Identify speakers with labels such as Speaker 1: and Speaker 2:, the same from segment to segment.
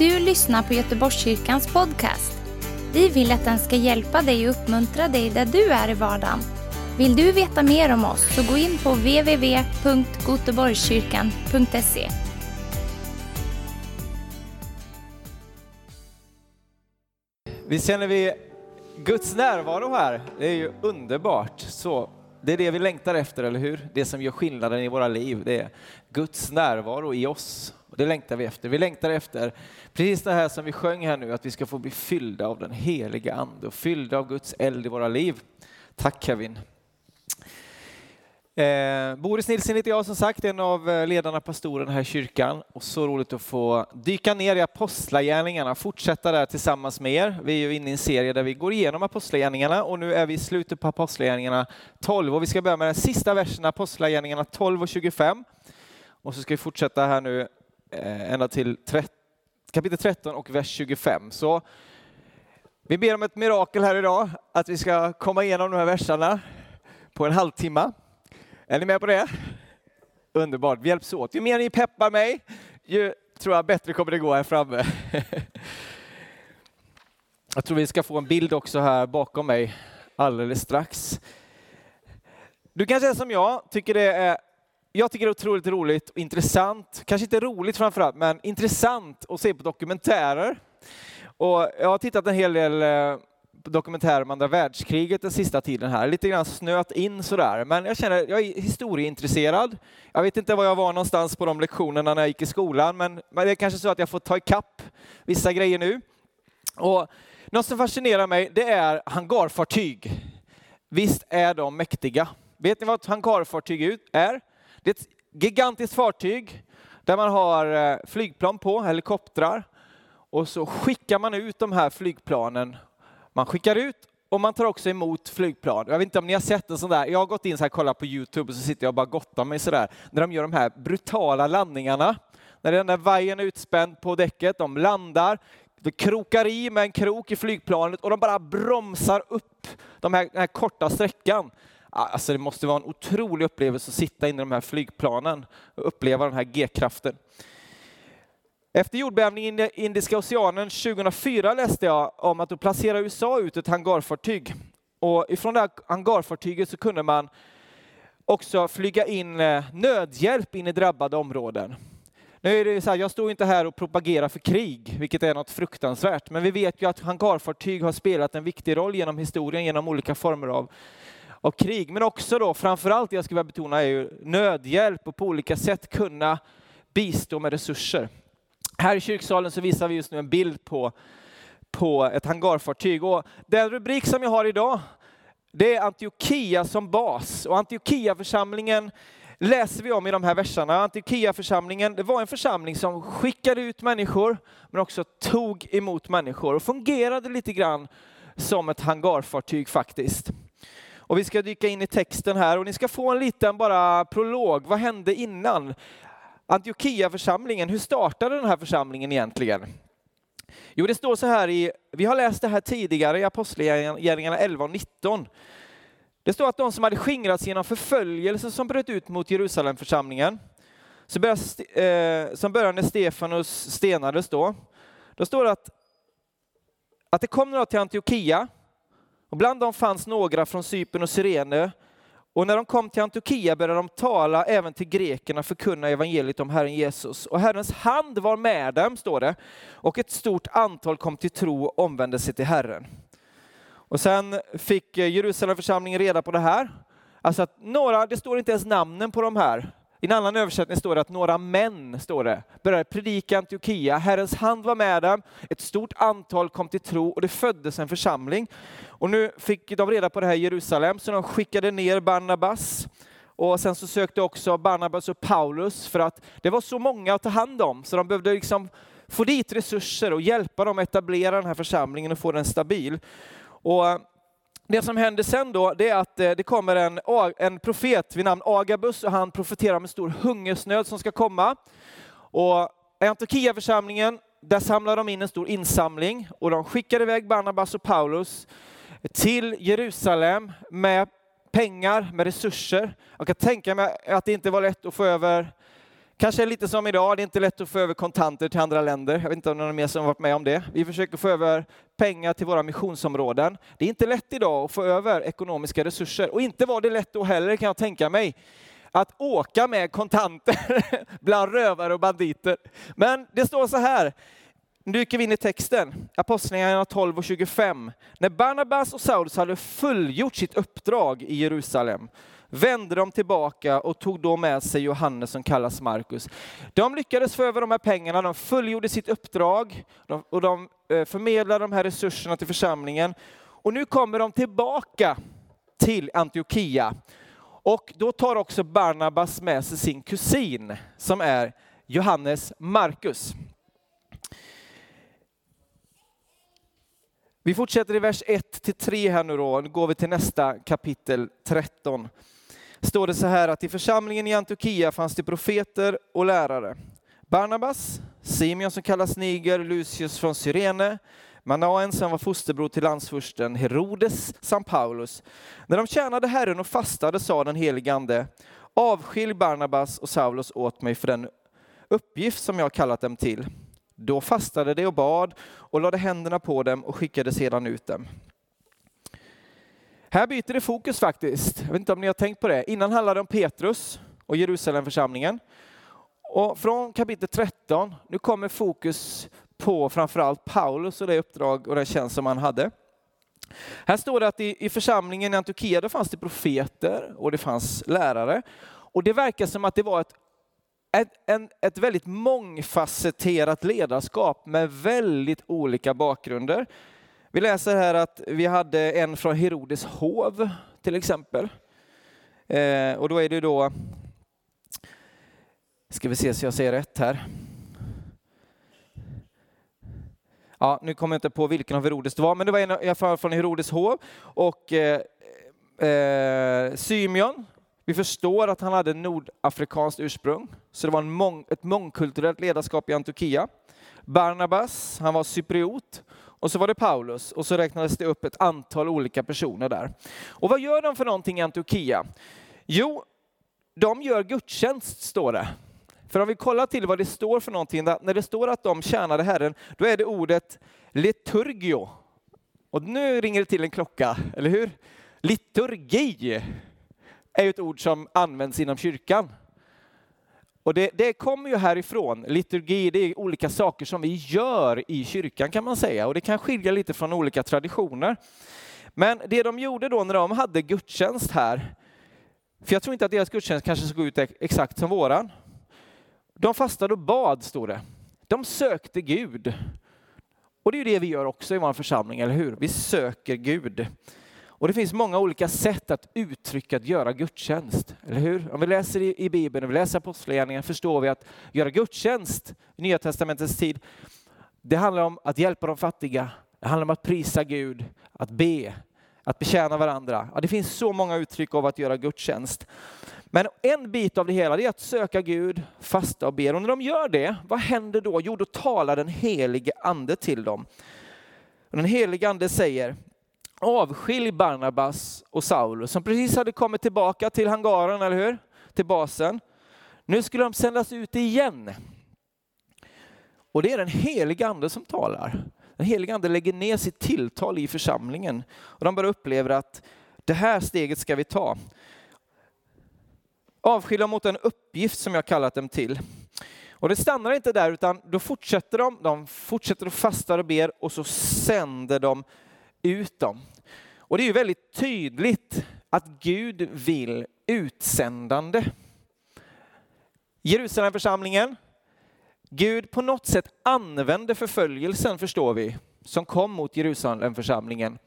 Speaker 1: du lyssnar på Göteborgskyrkans podcast. Vi vill att den ska hjälpa dig och uppmuntra dig där du är i vardagen. Vill du veta mer om oss så gå in på www.goteborgskyrkan.se.
Speaker 2: Vi känner vi Guds närvaro här. Det är ju underbart. Så det är det vi längtar efter, eller hur? Det som gör skillnaden i våra liv, det är Guds närvaro i oss. Det längtar vi efter. Vi längtar efter precis det här som vi sjöng här nu, att vi ska få bli fyllda av den heliga Ande och fyllda av Guds eld i våra liv. Tack Kevin. Eh, Boris Nilsson heter jag som sagt, en av eh, ledarna pastorerna här i kyrkan. Och så roligt att få dyka ner i apostlagärningarna, fortsätta där tillsammans med er. Vi är ju inne i en serie där vi går igenom apostlagärningarna och nu är vi i slutet på apostlagärningarna 12 och vi ska börja med den sista versen, apostlagärningarna 12 och 25. Och så ska vi fortsätta här nu Eh, ända till 13, kapitel 13 och vers 25. Så vi ber om ett mirakel här idag, att vi ska komma igenom de här verserna på en halvtimme. Är ni med på det? Underbart, vi hjälps åt. Ju mer ni peppar mig, ju tror jag bättre kommer det gå här framme. Jag tror vi ska få en bild också här bakom mig alldeles strax. Du kanske är som jag, tycker det är jag tycker det är otroligt roligt och intressant, kanske inte roligt framförallt, men intressant att se på dokumentärer. Och jag har tittat en hel del eh, dokumentärer om andra världskriget den sista tiden här, lite grann snöat in sådär. Men jag känner, jag är historieintresserad. Jag vet inte var jag var någonstans på de lektionerna när jag gick i skolan, men, men det är kanske så att jag får ta ikapp vissa grejer nu. Och något som fascinerar mig, det är hangarfartyg. Visst är de mäktiga? Vet ni vad ett hangarfartyg är? Det är ett gigantiskt fartyg där man har eh, flygplan på, helikoptrar, och så skickar man ut de här flygplanen man skickar ut och man tar också emot flygplan. Jag vet inte om ni har sett en sån där, jag har gått in så här kollat på Youtube och så sitter jag och bara gottar mig sådär, när de gör de här brutala landningarna. När den där vajern är utspänd på däcket, de landar, de krokar i med en krok i flygplanet och de bara bromsar upp de här, den här korta sträckan. Alltså det måste vara en otrolig upplevelse att sitta inne i de här flygplanen och uppleva den här G-kraften. Efter jordbävningen i Indiska oceanen 2004 läste jag om att då placerade USA ut ett hangarfartyg. Och ifrån det här hangarfartyget så kunde man också flyga in eh, nödhjälp in i drabbade områden. Nu är det så här, jag står inte här och propagerar för krig, vilket är något fruktansvärt, men vi vet ju att hangarfartyg har spelat en viktig roll genom historien, genom olika former av, av krig. Men också då, framförallt det jag skulle vilja betona är ju nödhjälp och på olika sätt kunna bistå med resurser. Här i kyrksalen så visar vi just nu en bild på, på ett hangarfartyg. Och den rubrik som jag har idag, det är Antiochia som bas. Och Antiochia-församlingen läser vi om i de här verserna. Antiochia-församlingen, det var en församling som skickade ut människor, men också tog emot människor och fungerade lite grann som ett hangarfartyg faktiskt. Och vi ska dyka in i texten här och ni ska få en liten bara prolog. Vad hände innan? Antiochia-församlingen, hur startade den här församlingen egentligen? Jo, det står så här i, vi har läst det här tidigare i Apostlagärningarna 11 och 19. Det står att de som hade skingrats genom förföljelse som bröt ut mot Jerusalemförsamlingen, så började, eh, som började när Stefanus stenades då, då står det att, att det kom några till Antiochia, och bland dem fanns några från Cypern och Syrene, och när de kom till Antiochia började de tala även till grekerna, förkunna evangeliet om Herren Jesus. Och Herrens hand var med dem, står det, och ett stort antal kom till tro och omvände sig till Herren. Och sen fick Jerusalemförsamlingen reda på det här. Alltså att några, det står inte ens namnen på de här, i en annan översättning står det att några män, står det, började predika Antiochia. Herrens hand var med dem, ett stort antal kom till tro och det föddes en församling. Och nu fick de reda på det här i Jerusalem, så de skickade ner Barnabas. Och sen så sökte också Barnabas och Paulus för att det var så många att ta hand om, så de behövde liksom få dit resurser och hjälpa dem att etablera den här församlingen och få den stabil. Och det som händer sen då, det är att eh, det kommer en, en profet vid namn Agabus och han profeterar om en stor hungersnöd som ska komma. Och i Antiochia-församlingen, där samlar de in en stor insamling och de skickar iväg Barnabas och Paulus till Jerusalem med pengar, med resurser. Jag kan tänka mig att det inte var lätt att få över Kanske lite som idag, det är inte lätt att få över kontanter till andra länder. Jag vet inte om någon mer som varit med om det. Vi försöker få över pengar till våra missionsområden. Det är inte lätt idag att få över ekonomiska resurser och inte var det lätt då heller kan jag tänka mig att åka med kontanter bland rövare och banditer. Men det står så här, nu dyker vi in i texten, Apostlagärningarna 12 och 25. När Barnabas och Saulus hade fullgjort sitt uppdrag i Jerusalem vände de tillbaka och tog då med sig Johannes som kallas Markus. De lyckades få över de här pengarna, de fullgjorde sitt uppdrag och de eh, förmedlade de här resurserna till församlingen. Och nu kommer de tillbaka till Antiochia. Och då tar också Barnabas med sig sin kusin som är Johannes Markus. Vi fortsätter i vers 1 3 här nu då, nu går vi till nästa kapitel 13 står det så här att i församlingen i Antiochia fanns det profeter och lärare. Barnabas, Simeon som kallas Niger, Lucius från Cyrene, Manaen som var fosterbror till landsfursten Herodes samt Paulus. När de tjänade Herren och fastade sa den helige Ande, avskilj Barnabas och Saulus åt mig för den uppgift som jag kallat dem till. Då fastade de och bad och lade händerna på dem och skickade sedan ut dem. Här byter det fokus faktiskt. Jag vet inte om ni har tänkt på det. Innan handlade det om Petrus och Jerusalemförsamlingen. Och från kapitel 13, nu kommer fokus på framförallt Paulus och det uppdrag och den tjänst som han hade. Här står det att i, i församlingen i Antiochia fanns det profeter och det fanns lärare. Och det verkar som att det var ett, ett, en, ett väldigt mångfacetterat ledarskap med väldigt olika bakgrunder. Vi läser här att vi hade en från Herodes hov till exempel. Eh, och då är det då, ska vi se så jag säger rätt här. Ja, nu kommer jag inte på vilken av Herodes det var, men det var en i alla fall från Herodes hov. Och eh, eh, Symeon, vi förstår att han hade nordafrikanskt ursprung, så det var en mång, ett mångkulturellt ledarskap i Antiochia. Barnabas, han var cypriot och så var det Paulus och så räknades det upp ett antal olika personer där. Och vad gör de för någonting i Antiochia? Jo, de gör gudstjänst står det. För om vi kollar till vad det står för någonting, när det står att de tjänade Herren, då är det ordet liturgio. Och nu ringer det till en klocka, eller hur? Liturgi är ju ett ord som används inom kyrkan. Och det, det, kommer ju härifrån. Liturgi, det är olika saker som vi gör i kyrkan kan man säga. Och det kan skilja lite från olika traditioner. Men det de gjorde då när de hade gudstjänst här, för jag tror inte att deras gudstjänst kanske såg ut exakt som våran. De fastade och bad, stod det. De sökte Gud. Och det är ju det vi gör också i vår församling, eller hur? Vi söker Gud. Och det finns många olika sätt att uttrycka att göra gudstjänst, eller hur? Om vi läser i, i Bibeln, och vi läser Apostlagärningarna förstår vi att göra gudstjänst i Nya Testamentets tid, det handlar om att hjälpa de fattiga, det handlar om att prisa Gud, att be, att betjäna varandra. Ja, det finns så många uttryck av att göra gudstjänst. Men en bit av det hela är att söka Gud, fasta och be. Och när de gör det, vad händer då? Jo, då talar den helige ande till dem. Och den helige ande säger, avskilj Barnabas och Saulus som precis hade kommit tillbaka till hangaren, eller hur? Till basen. Nu skulle de sändas ut igen. Och det är den heliga ande som talar. Den heliga ande lägger ner sitt tilltal i församlingen och de bara upplever att det här steget ska vi ta. Avskilja mot en uppgift som jag kallat dem till. Och det stannar inte där utan då fortsätter de, de fortsätter att fasta och ber och så sänder de ut dem. Och det är ju väldigt tydligt att Gud vill utsändande. Jerusalemförsamlingen, Gud på något sätt använde förföljelsen, förstår vi, som kom mot Jerusalemförsamlingen.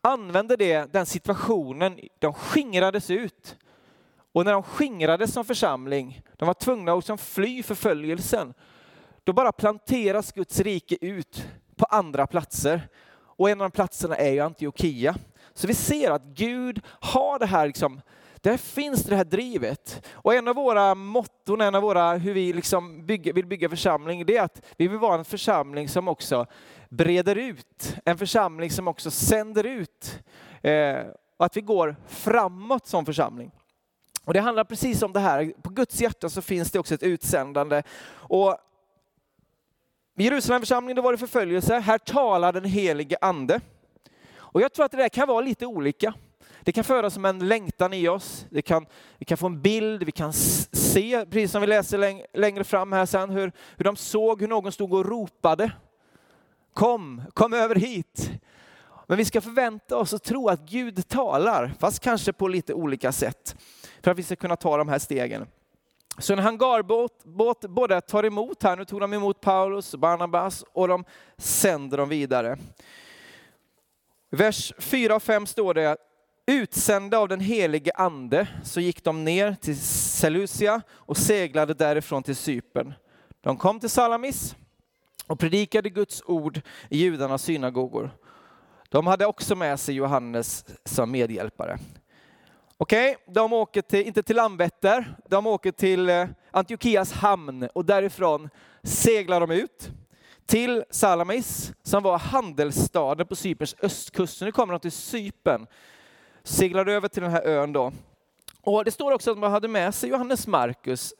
Speaker 2: Använde det, den situationen, de skingrades ut. Och när de skingrades som församling, de var tvungna att liksom fly förföljelsen, då bara planteras Guds rike ut på andra platser. Och en av de platserna är ju Antiochia. Så vi ser att Gud har det här, liksom, där finns det här drivet. Och en av våra motton, en av våra, hur vi liksom bygger, vill bygga församling, det är att vi vill vara en församling som också breder ut. En församling som också sänder ut. Eh, och att vi går framåt som församling. Och det handlar precis om det här. På Guds hjärta så finns det också ett utsändande. Och i Jerusalemförsamlingen var det förföljelse. Här talar den helige ande. Och jag tror att det där kan vara lite olika. Det kan föras som en längtan i oss. Det kan, vi kan få en bild, vi kan se, precis som vi läser längre fram här sen, hur, hur de såg hur någon stod och ropade. Kom, kom över hit. Men vi ska förvänta oss och tro att Gud talar, fast kanske på lite olika sätt, för att vi ska kunna ta de här stegen. Så en hangarbåt båt både tar emot här, nu tog de emot Paulus och Barnabas och de sänder dem vidare. Vers 4 och 5 står det, utsända av den helige ande så gick de ner till Seleucia och seglade därifrån till Cypern. De kom till Salamis och predikade Guds ord i judarnas synagogor. De hade också med sig Johannes som medhjälpare. Okej, okay, de åker till, inte till Landvetter, de åker till eh, Antiochias hamn och därifrån seglar de ut till Salamis som var handelsstaden på Cyperns östkust. Nu kommer de till Cypern, seglar över till den här ön då. Och det står också att man hade med sig Johannes Markus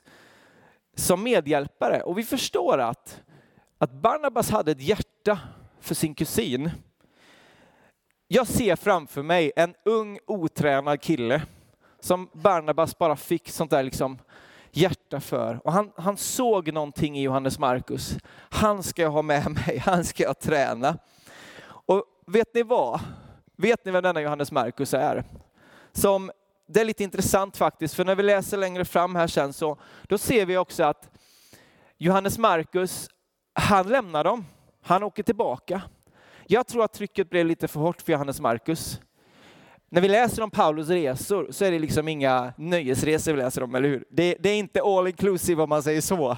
Speaker 2: som medhjälpare och vi förstår att, att Barnabas hade ett hjärta för sin kusin. Jag ser framför mig en ung otränad kille som Barnabas bara fick sånt där liksom hjärta för. Och han, han såg någonting i Johannes Markus. Han ska jag ha med mig, han ska jag träna. Och vet ni vad? Vet ni vem denna Johannes Markus är? Som, det är lite intressant faktiskt, för när vi läser längre fram här sen så då ser vi också att Johannes Markus, han lämnar dem. Han åker tillbaka. Jag tror att trycket blev lite för hårt för Johannes Markus. När vi läser om Paulus resor så är det liksom inga nöjesresor vi läser om, eller hur? Det, det är inte all inclusive om man säger så.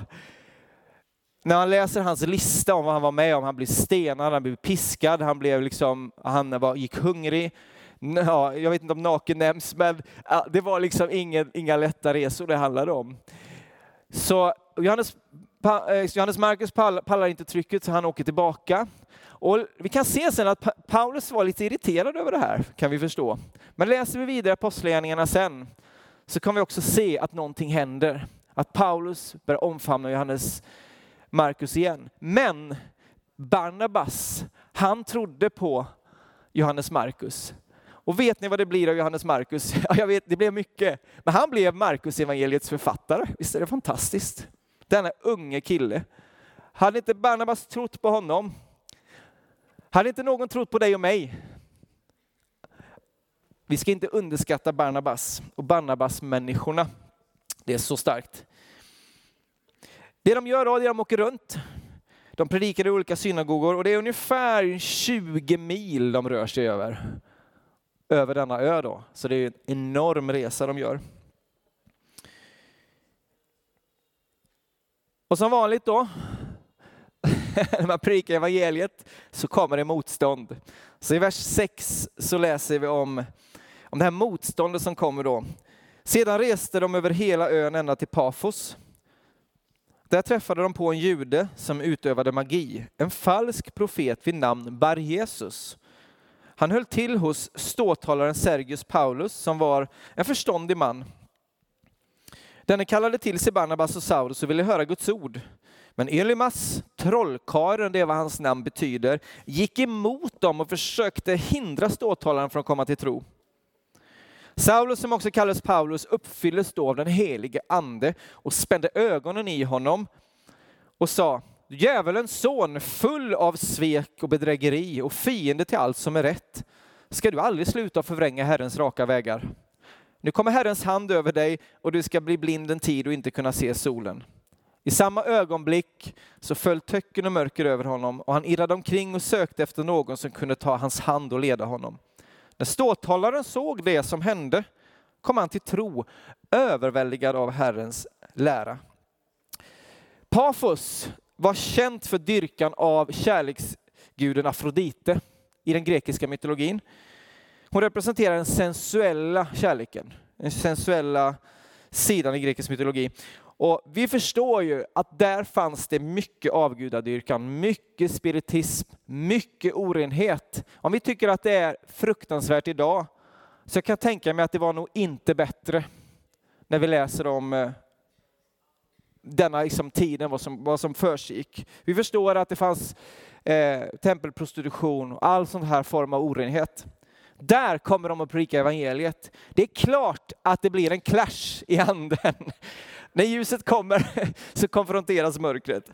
Speaker 2: När man läser hans lista om vad han var med om, han blev stenad, han blev piskad, han blev liksom, han var, gick hungrig. Ja, jag vet inte om naken nämns, men det var liksom ingen, inga lätta resor det handlade om. Så Johannes, eh, Johannes Markus pallar inte trycket så han åker tillbaka. Och vi kan se sen att Paulus var lite irriterad över det här, kan vi förstå. Men läser vi vidare Apostlagärningarna sen så kan vi också se att någonting händer. Att Paulus börjar omfamna Johannes Markus igen. Men Barnabas, han trodde på Johannes Markus. Och vet ni vad det blir av Johannes Markus? Ja, jag vet, det blev mycket. Men han blev Markus evangeliets författare. Visst är det fantastiskt? Denna unge kille. Hade inte Barnabas trott på honom hade inte någon trott på dig och mig? Vi ska inte underskatta Barnabas och Barnabas-människorna. Det är så starkt. Det de gör då, det är att de åker runt. De predikar i olika synagogor och det är ungefär 20 mil de rör sig över. Över denna ö då. Så det är en enorm resa de gör. Och som vanligt då när man predikar evangeliet så kommer det motstånd. Så i vers 6 så läser vi om, om det här motståndet som kommer då. Sedan reste de över hela ön ända till Pafos. Där träffade de på en jude som utövade magi, en falsk profet vid namn Bar Jesus. Han höll till hos ståthållaren Sergius Paulus som var en förståndig man. Denne kallade till sig Barnabas och Saulus och ville höra Guds ord. Men Elimas, trollkaren, det är vad hans namn betyder, gick emot dem och försökte hindra ståthållaren från att komma till tro. Saulus, som också kallades Paulus, uppfylldes då av den helige ande och spände ögonen i honom och sa, djävulens son, full av svek och bedrägeri och fiende till allt som är rätt, ska du aldrig sluta förvränga Herrens raka vägar. Nu kommer Herrens hand över dig och du ska bli blind en tid och inte kunna se solen. I samma ögonblick så föll töcken och mörker över honom och han irrade omkring och sökte efter någon som kunde ta hans hand och leda honom. När ståthållaren såg det som hände kom han till tro, överväldigad av Herrens lära. Pafos var känt för dyrkan av kärleksguden Afrodite i den grekiska mytologin. Hon representerar den sensuella kärleken, den sensuella sidan i grekisk mytologi. Och vi förstår ju att där fanns det mycket avgudadyrkan, mycket spiritism, mycket orenhet. Om vi tycker att det är fruktansvärt idag, så jag kan tänka mig att det var nog inte bättre när vi läser om eh, denna liksom, tiden, vad som, vad som försiggick. Vi förstår att det fanns eh, tempelprostitution och all sån här form av orenhet. Där kommer de att predika evangeliet. Det är klart att det blir en clash i anden. När ljuset kommer så konfronteras mörkret.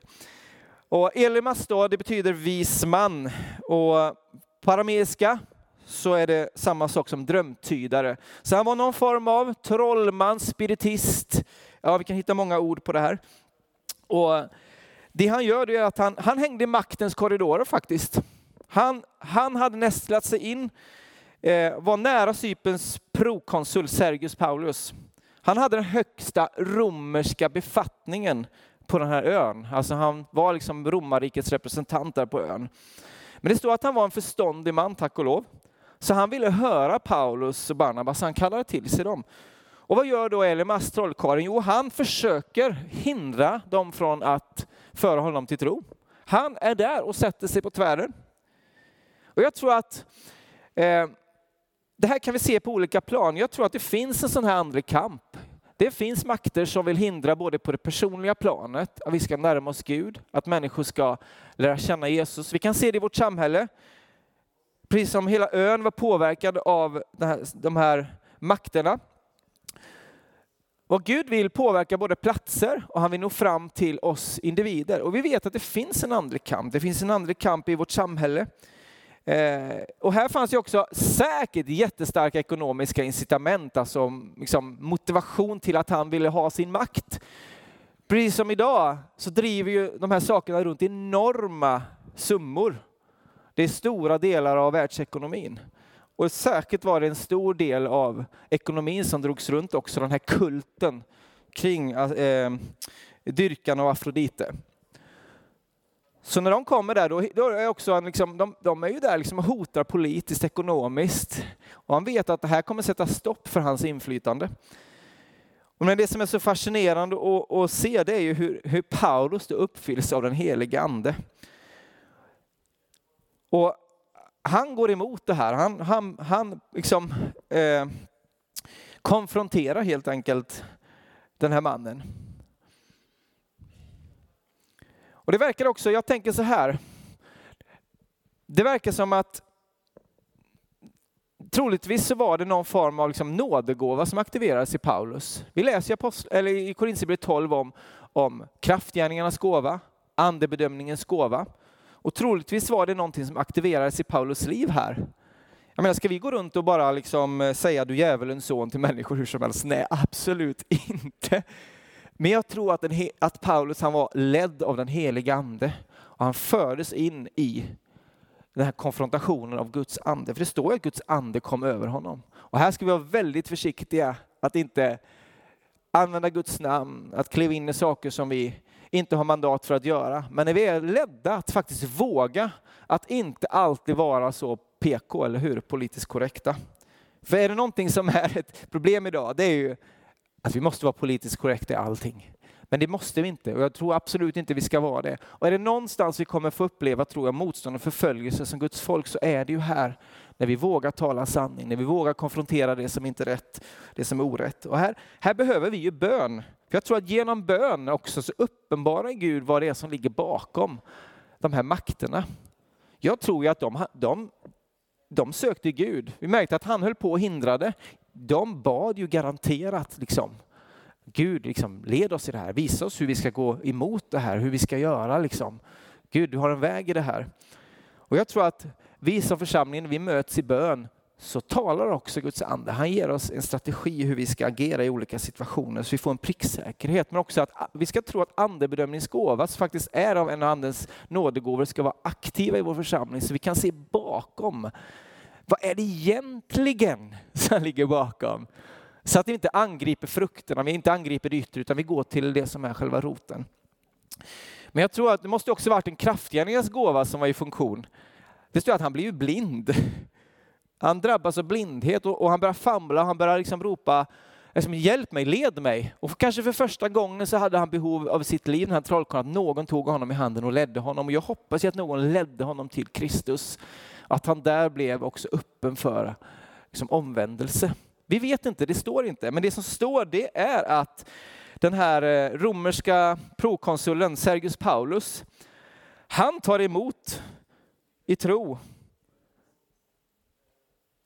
Speaker 2: Och Elimas då, det betyder vis man. Och på arameiska så är det samma sak som drömtydare. Så han var någon form av trollman, spiritist. Ja, vi kan hitta många ord på det här. Och det han gör är att han, han hängde i maktens korridorer faktiskt. Han, han hade nästlat sig in, eh, var nära Cyperns prokonsul Sergius Paulus. Han hade den högsta romerska befattningen på den här ön. Alltså han var liksom romarrikets representant där på ön. Men det står att han var en förståndig man, tack och lov. Så han ville höra Paulus och Barnabas, han kallade till sig dem. Och vad gör då Elimas, trollkarlen? Jo, han försöker hindra dem från att föra honom till tro. Han är där och sätter sig på tvären. Och jag tror att eh, det här kan vi se på olika plan. Jag tror att det finns en sån här andlig kamp. Det finns makter som vill hindra både på det personliga planet, att vi ska närma oss Gud, att människor ska lära känna Jesus. Vi kan se det i vårt samhälle. Precis som hela ön var påverkad av de här makterna. Och Gud vill påverka både platser och han vill nå fram till oss individer. Och vi vet att det finns en andlig kamp. Det finns en andlig kamp i vårt samhälle. Eh, och här fanns ju också säkert jättestarka ekonomiska incitament, alltså liksom motivation till att han ville ha sin makt. Precis som idag så driver ju de här sakerna runt enorma summor. Det är stora delar av världsekonomin. Och säkert var det en stor del av ekonomin som drogs runt också, den här kulten kring eh, dyrkan av Afrodite. Så när de kommer där, då, då är också liksom, de, de, är ju där liksom och hotar politiskt, ekonomiskt. Och han vet att det här kommer sätta stopp för hans inflytande. Men det som är så fascinerande att, att se det är ju hur, hur Paulus uppfylls av den helige Ande. Och han går emot det här. Han, han, han liksom, eh, konfronterar helt enkelt den här mannen. Och det verkar också, jag tänker så här, det verkar som att troligtvis så var det någon form av liksom nådegåva som aktiverades i Paulus. Vi läser i, Apostel, eller i Korinthierbrevet 12 om, om kraftgärningarnas gåva, andebedömningens gåva. Och troligtvis var det någonting som aktiverades i Paulus liv här. Jag menar, ska vi gå runt och bara liksom eh, säga du djävulens son till människor hur som helst? Nej, absolut inte. Men jag tror att, den, att Paulus han var ledd av den heliga ande och han fördes in i den här konfrontationen av Guds ande. För det står ju att Guds ande kom över honom. Och här ska vi vara väldigt försiktiga att inte använda Guds namn, att kliva in i saker som vi inte har mandat för att göra. Men när vi är ledda att faktiskt våga att inte alltid vara så PK, eller hur, politiskt korrekta. För är det någonting som är ett problem idag, det är ju att vi måste vara politiskt korrekta i allting. Men det måste vi inte och jag tror absolut inte vi ska vara det. Och är det någonstans vi kommer få uppleva, tror jag, motstånd och förföljelse som Guds folk så är det ju här när vi vågar tala sanning, när vi vågar konfrontera det som inte är rätt, det som är orätt. Och här, här behöver vi ju bön. För jag tror att genom bön också så uppenbarar Gud vad det är som ligger bakom de här makterna. Jag tror ju att de, de, de sökte Gud. Vi märkte att han höll på och hindrade. De bad ju garanterat liksom. Gud, liksom, led oss i det här. Visa oss hur vi ska gå emot det här, hur vi ska göra. Liksom. Gud, du har en väg i det här. Och jag tror att vi som församling, vi möts i bön, så talar också Guds ande. Han ger oss en strategi hur vi ska agera i olika situationer så vi får en pricksäkerhet. Men också att vi ska tro att andebedömningsgåva, som faktiskt är av en av andens nådegåvor, ska vara aktiva i vår församling så vi kan se bakom. Vad är det egentligen som ligger bakom? Så att vi inte angriper frukterna, vi inte angriper det yttre, utan vi går till det som är själva roten. Men jag tror att det måste också varit en kraftgärningens gåva som var i funktion. Det står att han blir blind. Han drabbas av blindhet och, och han börjar famla, han börjar liksom ropa liksom, hjälp mig, led mig. Och kanske för första gången så hade han behov av sitt liv, den här trollkarlen, att någon tog honom i handen och ledde honom. Och jag hoppas att någon ledde honom till Kristus. Att han där blev också öppen för liksom, omvändelse. Vi vet inte, det står inte. Men det som står det är att den här eh, romerska prokonsuln Sergius Paulus, han tar emot i tro.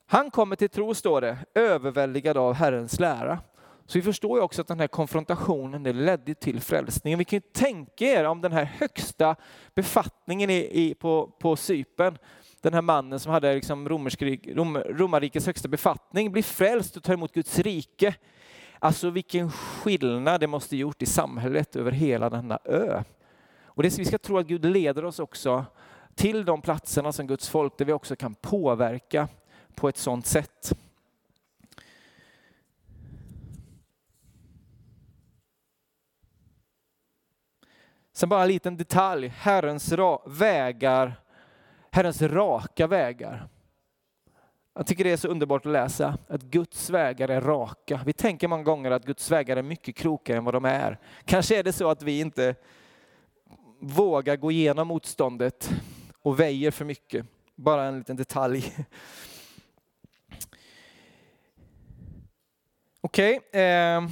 Speaker 2: Han kommer till tro, står det, överväldigad av Herrens lära. Så vi förstår ju också att den här konfrontationen det ledde till frälsningen. Vi kan ju tänka er om den här högsta befattningen i, i, på, på Cypern, den här mannen som hade liksom rom, romarrikets högsta befattning, blir frälst och tar emot Guds rike. Alltså vilken skillnad det måste gjort i samhället över hela denna ö. Och det, vi ska tro att Gud leder oss också till de platserna som Guds folk där vi också kan påverka på ett sådant sätt. Sen bara en liten detalj, Herrens vägar, Herrens raka vägar. Jag tycker det är så underbart att läsa att Guds vägar är raka. Vi tänker många gånger att Guds vägar är mycket krokigare än vad de är. Kanske är det så att vi inte vågar gå igenom motståndet och väjer för mycket. Bara en liten detalj. Okej, okay, eh,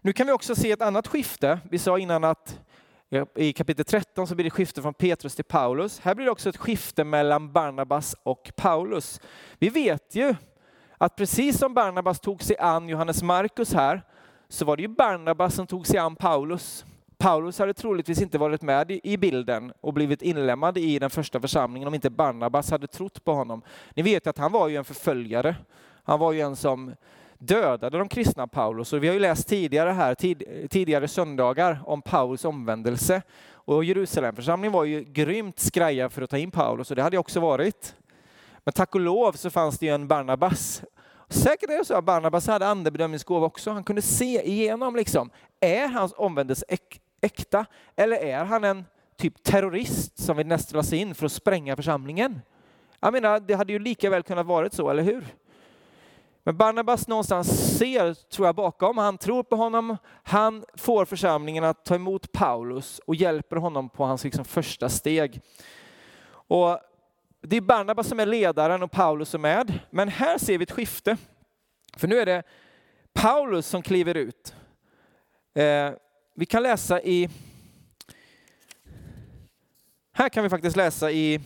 Speaker 2: nu kan vi också se ett annat skifte. Vi sa innan att i kapitel 13 så blir det skifte från Petrus till Paulus. Här blir det också ett skifte mellan Barnabas och Paulus. Vi vet ju att precis som Barnabas tog sig an Johannes Markus här, så var det ju Barnabas som tog sig an Paulus. Paulus hade troligtvis inte varit med i bilden och blivit inlemmad i den första församlingen om inte Barnabas hade trott på honom. Ni vet att han var ju en förföljare. Han var ju en som dödade de kristna Paulus. Och vi har ju läst tidigare här, tid, tidigare söndagar om Paulus omvändelse. Och Jerusalemförsamlingen var ju grymt skraja för att ta in Paulus och det hade jag också varit. Men tack och lov så fanns det ju en Barnabas. Säkert är det så att Barnabas hade andebedömningsgåva också. Han kunde se igenom liksom, är hans omvändelse äk, äkta eller är han en typ terrorist som vill nästla sig in för att spränga församlingen? Jag menar, det hade ju lika väl kunnat varit så, eller hur? Men Barnabas någonstans ser, tror jag, bakom. Han tror på honom. Han får församlingen att ta emot Paulus och hjälper honom på hans liksom första steg. Och det är Barnabas som är ledaren och Paulus som är med. Men här ser vi ett skifte. För nu är det Paulus som kliver ut. Eh, vi kan läsa i... Här kan vi faktiskt läsa i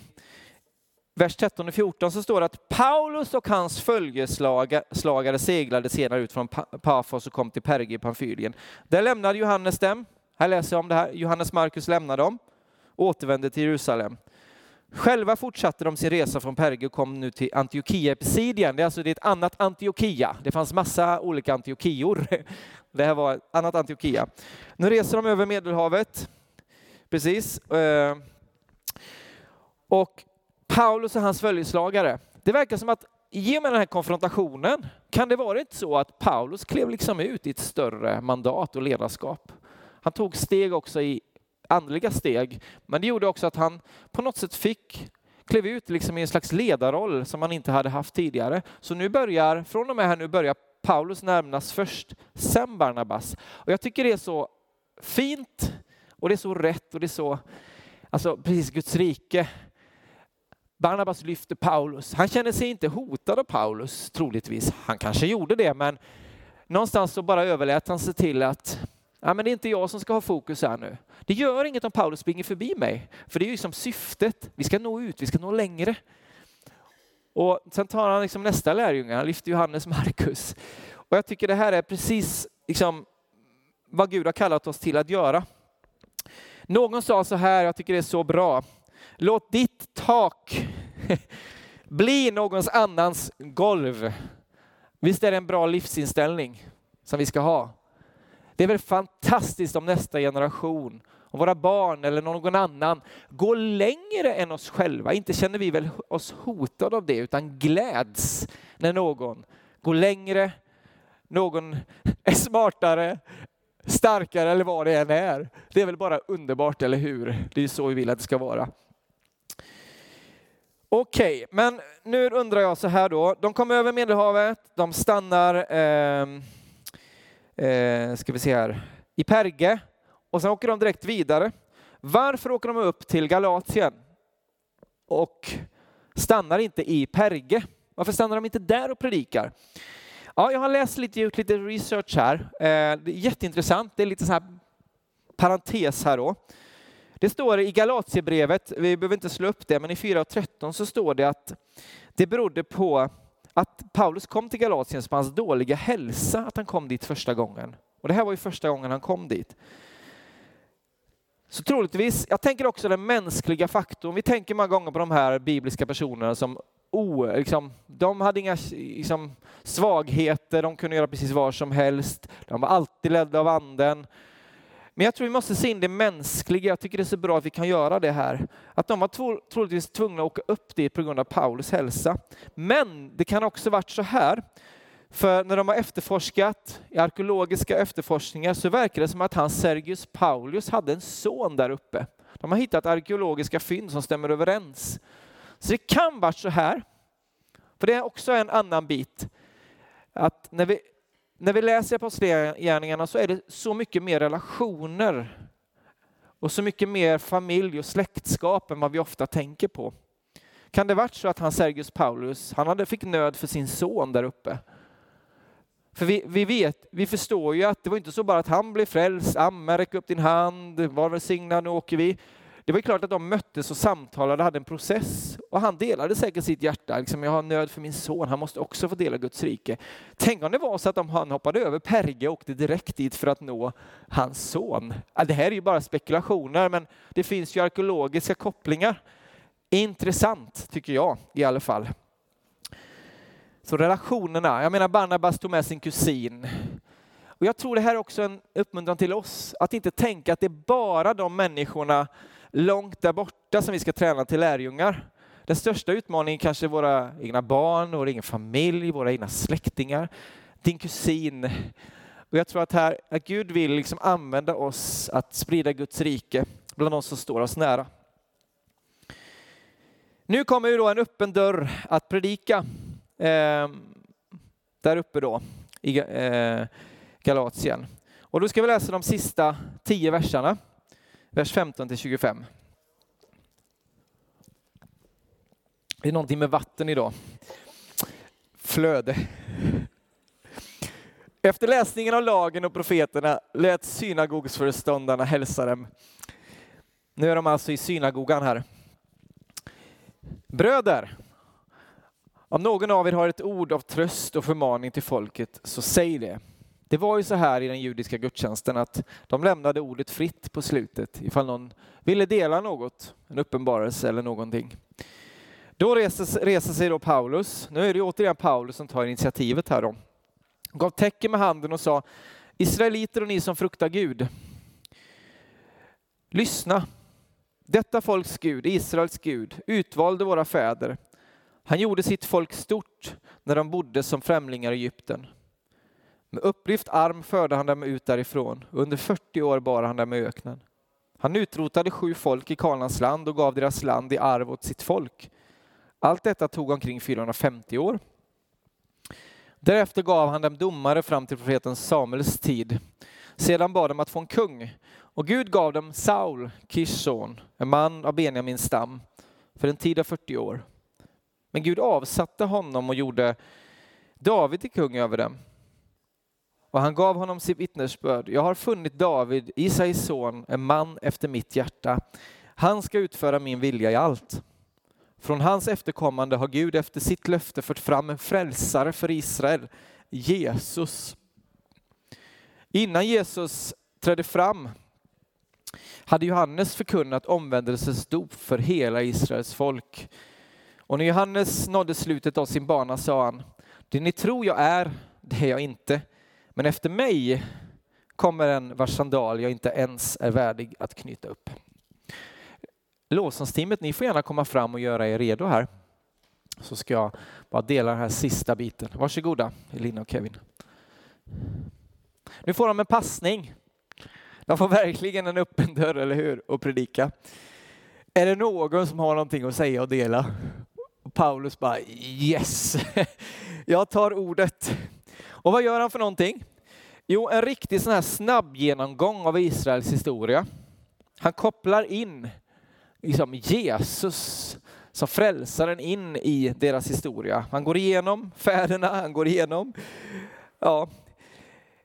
Speaker 2: vers 13 och 14 så står det att Paulus och hans följeslagare seglade senare ut från Pafos och kom till Perge i Pamfylien. Där lämnade Johannes dem. Här läser jag om det här. Johannes Markus lämnade dem och återvände till Jerusalem. Själva fortsatte de sin resa från Perge och kom nu till Antiochia Pisidien. Det är alltså det är ett annat Antiochia. Det fanns massa olika Antiochior. Det här var ett annat Antiochia. Nu reser de över Medelhavet. Precis. Eh, och Paulus och hans följeslagare. Det verkar som att i och med den här konfrontationen kan det varit så att Paulus klev liksom ut i ett större mandat och ledarskap. Han tog steg också i andliga steg, men det gjorde också att han på något sätt fick klev ut liksom i en slags ledarroll som han inte hade haft tidigare. Så nu börjar, från och med här nu börjar Paulus närmas först, sen Barnabas. Och jag tycker det är så fint och det är så rätt och det är så, alltså precis Guds rike Barnabas lyfter Paulus. Han känner sig inte hotad av Paulus, troligtvis. Han kanske gjorde det, men någonstans så bara överlät han sig till att ja, men det är inte jag som ska ha fokus här nu. Det gör inget om Paulus springer förbi mig, för det är ju som syftet. Vi ska nå ut, vi ska nå längre. Och sen tar han liksom nästa lärjunge, han lyfter Johannes Markus. Och jag tycker det här är precis liksom vad Gud har kallat oss till att göra. Någon sa så här, jag tycker det är så bra, Låt ditt tak bli någons annans golv. Visst är det en bra livsinställning som vi ska ha? Det är väl fantastiskt om nästa generation, om våra barn eller någon annan går längre än oss själva. Inte känner vi väl oss hotade av det, utan gläds när någon går längre, någon är smartare, starkare eller vad det än är. Det är väl bara underbart, eller hur? Det är så vi vill att det ska vara. Okej, okay, men nu undrar jag så här då. De kommer över Medelhavet, de stannar, eh, eh, ska vi se här, i Perge och sen åker de direkt vidare. Varför åker de upp till Galatien och stannar inte i Perge? Varför stannar de inte där och predikar? Ja, jag har läst lite, gjort lite research här. Eh, det är jätteintressant. Det är lite så här parentes här då. Det står i Galatiebrevet, vi behöver inte slå upp det, men i 4.13 så står det att det berodde på att Paulus kom till Galatien på hans dåliga hälsa, att han kom dit första gången. Och det här var ju första gången han kom dit. Så troligtvis, jag tänker också den mänskliga faktorn. Vi tänker många gånger på de här bibliska personerna som oh, liksom, de hade inga liksom, svagheter, de kunde göra precis vad som helst. De var alltid ledda av anden. Men jag tror vi måste se in det mänskliga. Jag tycker det är så bra att vi kan göra det här. Att de var troligtvis tvungna att åka upp dit på grund av Paulus hälsa. Men det kan också varit så här. För när de har efterforskat i arkeologiska efterforskningar så verkar det som att han Sergius Paulus hade en son där uppe. De har hittat arkeologiska fynd som stämmer överens. Så det kan vara så här. För det är också en annan bit. Att när vi när vi läser Apostlagärningarna så är det så mycket mer relationer och så mycket mer familj och släktskap än vad vi ofta tänker på. Kan det varit så att han Sergius Paulus, han hade fick nöd för sin son där uppe? För vi, vi vet, vi förstår ju att det var inte så bara att han blev frälst, ”Amen, räck upp din hand, var välsignad, nu åker vi. Det var klart att de möttes och samtalade, hade en process. Och han delade säkert sitt hjärta. Liksom, jag har nöd för min son, han måste också få dela Guds rike. Tänk om det var så att om han hoppade över Perge och åkte direkt dit för att nå hans son. Det här är ju bara spekulationer, men det finns ju arkeologiska kopplingar. Intressant, tycker jag i alla fall. Så relationerna, jag menar Barnabas tog med sin kusin. Och jag tror det här är också en uppmuntran till oss, att inte tänka att det är bara de människorna långt där borta som vi ska träna till lärjungar. Den största utmaningen kanske är våra egna barn, vår egen familj, våra egna släktingar, din kusin. Och jag tror att, här, att Gud vill liksom använda oss att sprida Guds rike bland de som står oss nära. Nu kommer ju då en öppen dörr att predika eh, där uppe då i eh, Galatien. Och då ska vi läsa de sista tio verserna vers 15 till 25. Det är någonting med vatten idag. Flöde. Efter läsningen av lagen och profeterna lät synagogsföreståndarna hälsa dem. Nu är de alltså i synagogan här. Bröder, om någon av er har ett ord av tröst och förmaning till folket, så säg det. Det var ju så här i den judiska gudstjänsten att de lämnade ordet fritt på slutet ifall någon ville dela något, en uppenbarelse eller någonting. Då reser, reser sig då Paulus, nu är det återigen Paulus som tar initiativet här då, gav tecken med handen och sa Israeliter och ni som fruktar Gud, lyssna. Detta folks Gud, Israels Gud, utvalde våra fäder. Han gjorde sitt folk stort när de bodde som främlingar i Egypten. Med upplyft arm förde han dem ut därifrån. Under 40 år bar han dem i öknen. Han utrotade sju folk i Kanans land och gav deras land i arv åt sitt folk. Allt detta tog omkring 450 år. Därefter gav han dem domare fram till profeten Samuels tid. Sedan bad de att få en kung. Och Gud gav dem Saul, Kish son, en man av Benjamins stam, för en tid av 40 år. Men Gud avsatte honom och gjorde David till kung över dem. Och han gav honom sitt vittnesbörd. Jag har funnit David, Isais son, en man efter mitt hjärta. Han ska utföra min vilja i allt. Från hans efterkommande har Gud efter sitt löfte fört fram en frälsare för Israel, Jesus. Innan Jesus trädde fram hade Johannes förkunnat omvändelsens dop för hela Israels folk. Och när Johannes nådde slutet av sin bana sa han, det ni tror jag är, det är jag inte. Men efter mig kommer en vars sandal jag inte ens är värdig att knyta upp. Lovsångsteamet, ni får gärna komma fram och göra er redo här. Så ska jag bara dela den här sista biten. Varsågoda, Elina och Kevin. Nu får de en passning. De får verkligen en öppen dörr, eller hur, och predika. Är det någon som har någonting att säga och dela? Paulus bara yes, jag tar ordet. Och vad gör han för någonting? Jo, en riktig sån här snabb genomgång av Israels historia. Han kopplar in liksom Jesus som frälsaren in i deras historia. Han går igenom fäderna, han går igenom ja,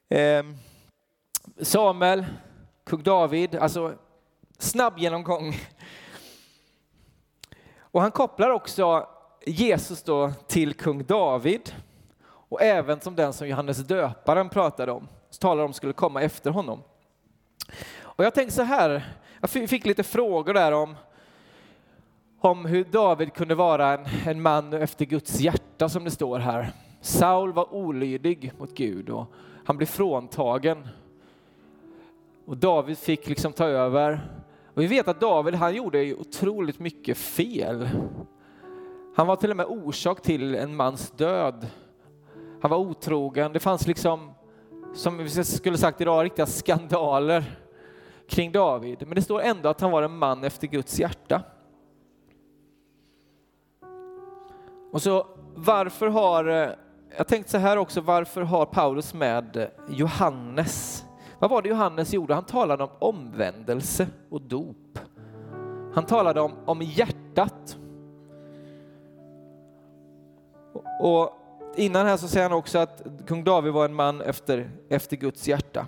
Speaker 2: ehm, Samuel, kung David, alltså snabb genomgång. Och han kopplar också Jesus då till kung David och även som den som Johannes döparen pratade om, talade om skulle komma efter honom. Och jag tänkte så här, jag fick lite frågor där om, om hur David kunde vara en, en man efter Guds hjärta som det står här. Saul var olydig mot Gud och han blev fråntagen. Och David fick liksom ta över. Och vi vet att David han gjorde otroligt mycket fel. Han var till och med orsak till en mans död. Han var otrogen. Det fanns liksom, som vi skulle sagt idag, riktiga skandaler kring David. Men det står ändå att han var en man efter Guds hjärta. Och så varför har, eh, jag tänkte så här också, varför har Paulus med Johannes? Vad var det Johannes gjorde? Han talade om omvändelse och dop. Han talade om, om hjärtat. Och innan här så säger han också att kung David var en man efter, efter Guds hjärta.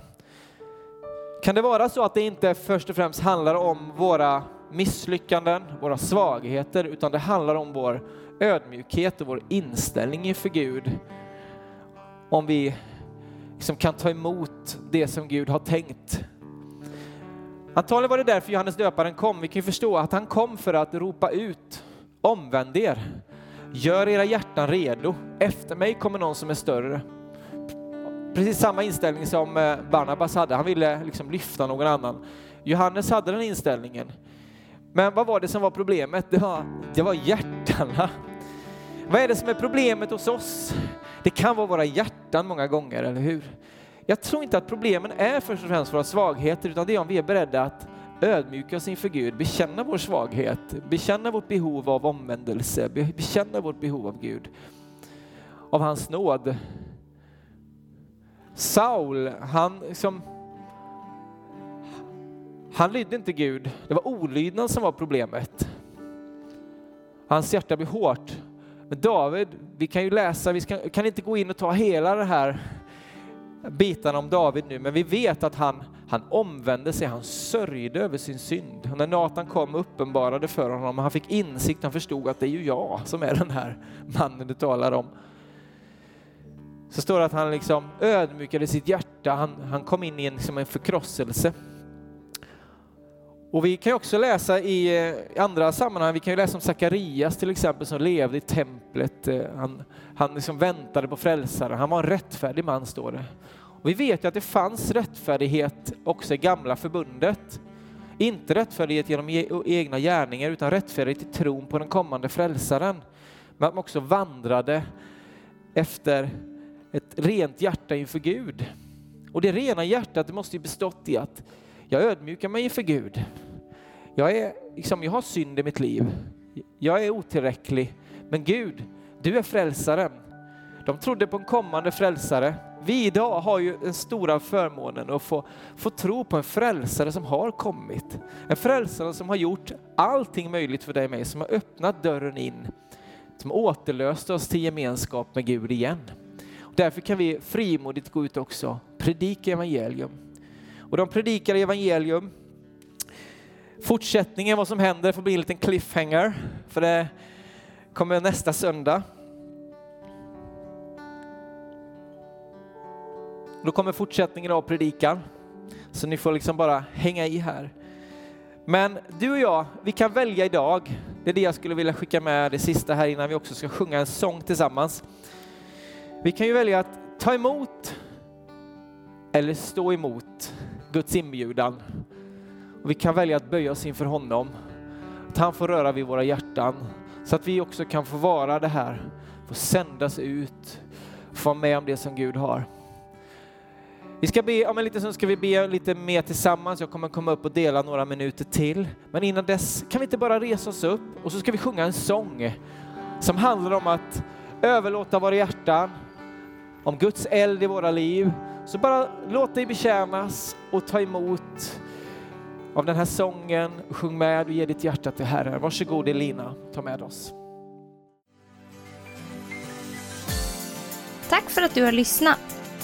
Speaker 2: Kan det vara så att det inte först och främst handlar om våra misslyckanden, våra svagheter, utan det handlar om vår ödmjukhet och vår inställning inför Gud. Om vi liksom kan ta emot det som Gud har tänkt. Antagligen var det därför Johannes döparen kom. Vi kan ju förstå att han kom för att ropa ut, omvänd er, gör era hjärtan redo. Efter mig kommer någon som är större. Precis samma inställning som eh, Barnabas hade. Han ville liksom lyfta någon annan. Johannes hade den inställningen. Men vad var det som var problemet? Det var, det var hjärtana. Vad är det som är problemet hos oss? Det kan vara våra hjärtan många gånger, eller hur? Jag tror inte att problemen är först och främst våra svagheter, utan det är om vi är beredda att ödmjuka oss inför Gud, bekänna vår svaghet, bekänna vårt behov av omvändelse, bekänna vårt behov av Gud, av hans nåd. Saul, han liksom han lydde inte Gud, det var olydnad som var problemet. Hans hjärta blev hårt. Men David, vi kan ju läsa, vi ska, kan inte gå in och ta hela det här bitarna om David nu, men vi vet att han, han omvände sig, han sörjde över sin synd. Och när Nathan kom och uppenbarade för honom, han fick insikt, han förstod att det är ju jag som är den här mannen du talar om. Så står det att han liksom ödmjukade sitt hjärta, han, han kom in i en, liksom en förkrosselse. Och vi kan också läsa eh, i andra sammanhang, vi kan ju läsa om Sakarias till exempel som levde i templet. Eh, han, han liksom väntade på frälsaren, han var en rättfärdig man står det. Och vi vet ju att det fanns rättfärdighet också i gamla förbundet. Inte rättfärdighet genom e- egna gärningar utan rättfärdighet i tron på den kommande frälsaren. Men att man också vandrade efter ett rent hjärta inför Gud. Och det rena hjärtat det måste ju bestått i att jag ödmjukar mig inför Gud. Jag, är, liksom, jag har synd i mitt liv. Jag är otillräcklig. Men Gud, du är frälsaren. De trodde på en kommande frälsare. Vi idag har ju den stora förmånen att få, få tro på en frälsare som har kommit. En frälsare som har gjort allting möjligt för dig och mig, som har öppnat dörren in, som återlöst oss till gemenskap med Gud igen. Och därför kan vi frimodigt gå ut också, predika evangelium. Och de predikar evangelium Fortsättningen, vad som händer, får bli en liten cliffhanger, för det kommer nästa söndag. Då kommer fortsättningen av predikan, så ni får liksom bara hänga i här. Men du och jag, vi kan välja idag. Det är det jag skulle vilja skicka med det sista här innan vi också ska sjunga en sång tillsammans. Vi kan ju välja att ta emot eller stå emot Guds inbjudan och vi kan välja att böja oss inför honom. Att han får röra vid våra hjärtan så att vi också kan få vara det här, få sändas ut, få vara med om det som Gud har. Vi ska be, om en liten stund ska vi be lite mer tillsammans. Jag kommer komma upp och dela några minuter till. Men innan dess kan vi inte bara resa oss upp och så ska vi sjunga en sång som handlar om att överlåta våra hjärtan, om Guds eld i våra liv. Så bara låt dig betjänas och ta emot av den här sången. Sjung med och ge ditt hjärta till Herren. Varsågod Elina, ta med oss.
Speaker 1: Tack för att du har lyssnat.